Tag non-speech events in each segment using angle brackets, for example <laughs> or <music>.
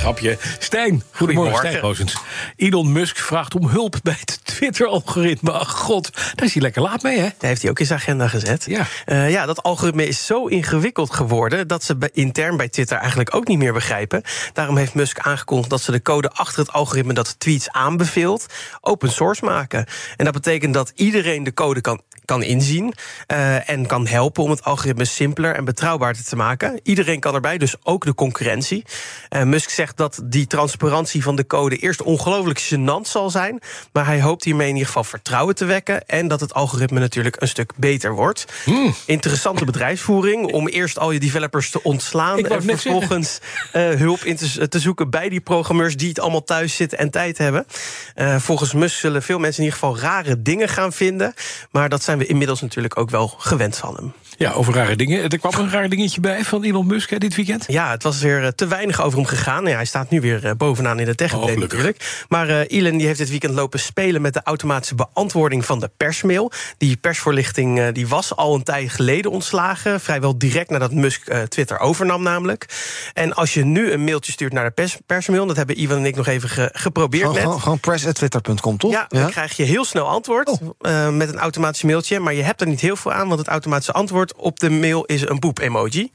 Grapje. Stijn, goedemorgen. Stijn Roosens. Elon Musk vraagt om hulp bij het Twitter-algoritme. Ach god, daar is hij lekker laat mee, hè? Daar heeft hij ook in zijn agenda gezet. Ja. Eh, ja, dat algoritme is zo ingewikkeld geworden... dat ze intern bij Twitter eigenlijk ook niet meer begrijpen. Daarom heeft Musk aangekondigd dat ze de code achter het algoritme... dat tweets aanbeveelt, open source maken. En dat betekent dat iedereen de code kan kan inzien eh, en kan helpen om het algoritme simpeler en betrouwbaarder te maken. Iedereen kan erbij, dus ook de concurrentie. Eh, Musk zegt dat die transparantie van de code eerst ongelooflijk gênant zal zijn, maar hij hoopt hiermee in ieder geval vertrouwen te wekken en dat het algoritme natuurlijk een stuk beter wordt. Interessante bedrijfsvoering om eerst al je developers te ontslaan en vervolgens eh, hulp in te, te zoeken bij die programmeurs die het allemaal thuis zitten en tijd hebben. Volgens Musk zullen veel mensen in ieder geval rare dingen gaan vinden, maar dat zijn we inmiddels natuurlijk ook wel gewend van hem. Ja, over rare dingen. Er kwam een raar dingetje bij van Elon Musk hè, dit weekend. Ja, het was weer eh, te weinig over hem gegaan. Ja, hij staat nu weer eh, bovenaan in de tech Oh, natuurlijk. Maar eh, Elon die heeft dit weekend lopen spelen met de automatische beantwoording van de persmail. Die persvoorlichting die was al een tijd geleden ontslagen. Vrijwel direct nadat Musk eh, Twitter overnam namelijk. En als je nu een mailtje stuurt naar de pers persmail... dat hebben Ivan en ik nog even ge- geprobeerd Gewoon, net. gewoon, press.twitter.com, toch? Ja, dan krijg je heel snel antwoord Oh. eh, met een automatisch mailtje. Maar je hebt er niet heel veel aan, want het automatische antwoord op de mail is een poep-emoji.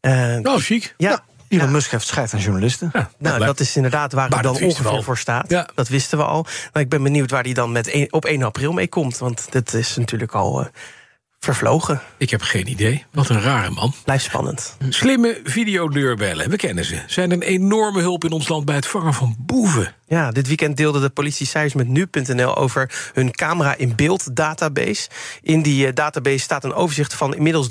Eh, Oh, chic. ja, Elon ja. Musk heeft scheid aan journalisten. Ja, Nou, dat is inderdaad waar het dan ongeveer voor staat. Ja. Dat wisten we al. Nou, ik ben benieuwd waar hij dan met een- op 1 april mee komt. Want dat is natuurlijk al eh, vervlogen. Ik heb geen idee. Wat een rare man. Blijft spannend. Slimme videodeurbellen, we kennen ze. Zijn een enorme hulp in ons land bij het vangen van boeven. Ja, dit weekend deelde de politie cijfers met nu.nl over hun camera in beeld database. In die eh, database staat een overzicht van inmiddels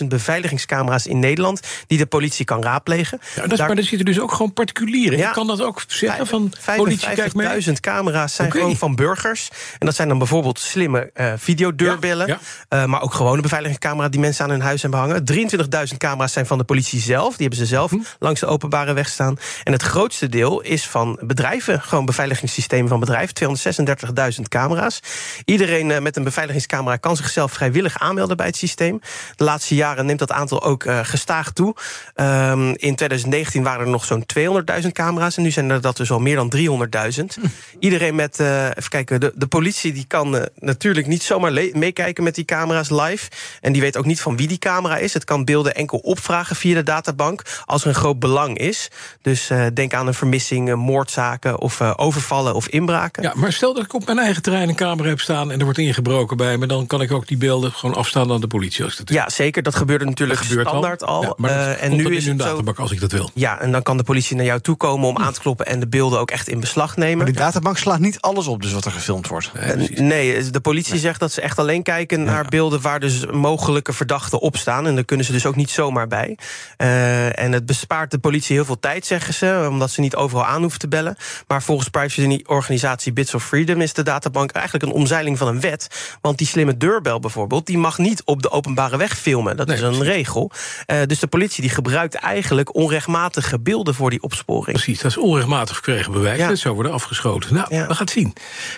314.000 beveiligingscamera's in Nederland die de politie kan raadplegen. Ja, dat is, Daar- maar er zitten dus ook gewoon particulieren. Ja. Je kan dat ook zeggen van politie, kijk mee. 55.000 camera's zijn gewoon van burgers. En dat zijn dan bijvoorbeeld slimme eh, videodeurbellen. Ja, eh, maar ook gewone beveiligingscamera's die mensen aan hun huis hebben hangen. 23.000 camera's zijn van de politie zelf. Die hebben ze zelf Hm. langs de openbare weg staan. En het grootste deel is van bedrijven. Gewoon beveiligingssystemen van bedrijven. 236.000 camera's. Iedereen eh, met een beveiligingscamera kan zichzelf vrijwillig aanmelden bij het systeem. De laatste jaren neemt dat aantal ook eh, gestaag toe. Ehm, in 2019 waren er nog zo'n 200.000 camera's. En nu zijn er dat dus al meer dan 300.000. Iedereen met, even kijken, de, de politie die kan natuurlijk niet zomaar meekijken met die camera's live. En die weet ook niet van wie die camera is. Het kan beelden enkel opvragen via de databank als er een groot belang is. Dus eh, denk aan een vermissing, eh, moordzaken of eh, overvallen of inbraken. Ja, maar stel dat ik op mijn eigen terrein een camera heb staan... en er wordt ingebroken bij me... dan kan ik ook die beelden gewoon afstaan aan de politie. Als dat Ja, zeker. Dat gebeurde natuurlijk Dat gebeurt standaard al. Ja, maar dat Eh, komt en dan nu in is hun het zo. databank als ik dat wil. Ja, en dan kan de politie naar jou toe komen om aan te kloppen en de beelden ook echt in beslag nemen. Maar die databank slaat niet alles op, dus wat er gefilmd wordt. Nee, de politie zegt dat ze echt alleen kijken naar beelden waar dus mogelijke verdachten op staan. En daar kunnen ze dus ook niet zomaar bij. Eh, en het bespaart de politie heel veel tijd, zeggen ze, omdat ze niet overal aan hoeven te bellen. Maar volgens privacy-organisatie Bits of Freedom is de databank eigenlijk een omzeiling van een wet. Want die slimme deurbel bijvoorbeeld, die mag niet op de openbare weg filmen. Dat Nee, is een precies. regel. Eh, dus de politie die gebruikt eigenlijk onrechtmatige beelden voor die opsporing. Precies, dat is onrechtmatig verkregen bewijs. Ja. Dat zou worden afgeschoten. Nou, Ja. we gaan het zien.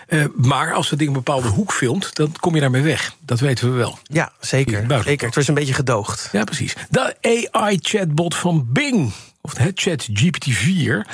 Eh, maar als dat ding een bepaalde hoek filmt... dan kom je daarmee weg. Dat weten we wel. Ja, zeker. zeker. Het was een beetje gedoogd. Ja, precies. De AI-chatbot van Bing, of het chat GPT-4...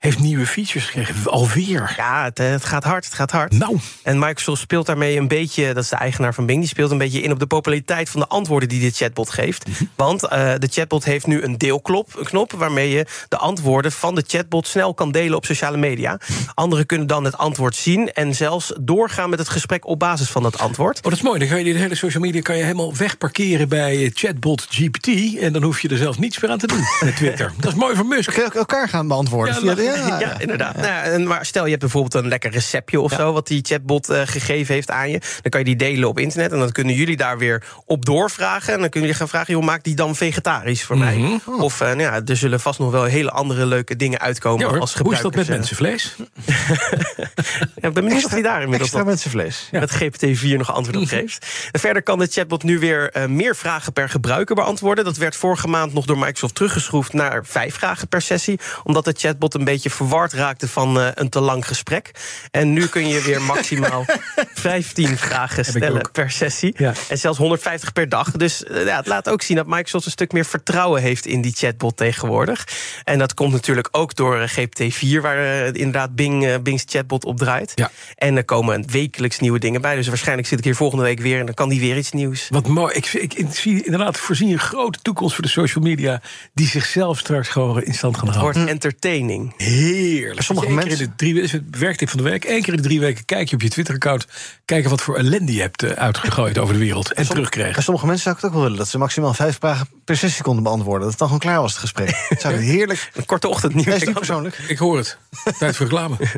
heeft nieuwe features gekregen. Alweer. Ja, het, eh, het gaat hard, het gaat hard. Nou, En Microsoft speelt daarmee een beetje, dat is de eigenaar van Bing, die speelt een beetje in op de populariteit van de antwoorden die dit chatbot geeft. Mhm. Want eh, de chatbot heeft nu een deelknop, een knop waarmee je de antwoorden van de chatbot snel kan delen op sociale media. Anderen kunnen dan het antwoord zien en zelfs doorgaan met het gesprek op basis van dat antwoord. Oh, dat is mooi. Dan kan je die hele social media kan je helemaal wegparkeren bij chatbot GPT. En dan hoef je er zelfs niets meer aan te doen met Twitter. <laughs> Dat is mooi van Musk. Kun je ook elkaar gaan beantwoorden? Ja, de- <laughs> Ja, Ja, inderdaad. Nou en maar stel je hebt bijvoorbeeld een lekker receptje of zo... wat die chatbot eh, gegeven heeft aan je. Dan kan je die delen op internet. En dan kunnen jullie daar weer op doorvragen. En dan kunnen jullie gaan vragen... joh, maak die dan vegetarisch voor mij. Mhm. Of eh, nou ja, er zullen vast nog wel hele andere leuke dingen uitkomen... Hoor. als Hoe is dat met gebruikers, eh, mensenvlees? <laughs> Ja, ik ben benieuwd of hij daar inmiddels Extra mensenvlees. met GPT-4 nog antwoord op <laughs> geeft. En verder kan de chatbot nu weer eh, meer vragen per gebruiker beantwoorden. Dat werd vorige maand nog door Microsoft teruggeschroefd naar vijf vragen per sessie. Omdat de chatbot een beetje verward raakte van eh, een te lang gesprek. En nu kun je weer maximaal <laughs> 15 vragen stellen per sessie. Ja. En zelfs 150 per dag. Dus eh, ja, het laat ook zien dat Microsoft een stuk meer vertrouwen heeft in die chatbot tegenwoordig. En dat komt natuurlijk ook door eh, GPT-4, waar inderdaad Bing, Bing's chatbot op draait. Ja. En er komen wekelijks nieuwe dingen bij. Dus waarschijnlijk zit ik hier volgende week weer en dan kan die weer iets nieuws. Wat mooi. Ik, ik, ik zie inderdaad voorzien een grote toekomst voor de social media... die zichzelf straks gewoon in stand gaan Het houden. wordt entertaining. Heerlijk. Sommige keer mensen- in de drie, is het werktip van de week. Eén keer in de drie weken kijk je op je Twitter-account... kijken wat voor ellende je hebt eh, uitgegooid over de wereld. En terugkrijgen. sommige mensen zou ik het ook wel willen. Dat ze maximaal vijf vragen per sessie konden beantwoorden. Dat het dan gewoon klaar was, het gesprek. Het <laughs> zou heerlijk... Een korte is niet persoonlijk. Ik hoor het. Tijd voor reclame. <laughs>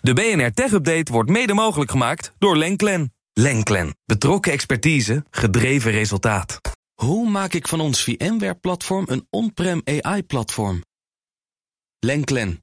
De BNR Tech Update wordt mede mogelijk gemaakt door Lenklen. Lenklen. Betrokken expertise, gedreven resultaat. Hoe maak ik van ons VMware-platform een on-prem AI-platform? Lenklen.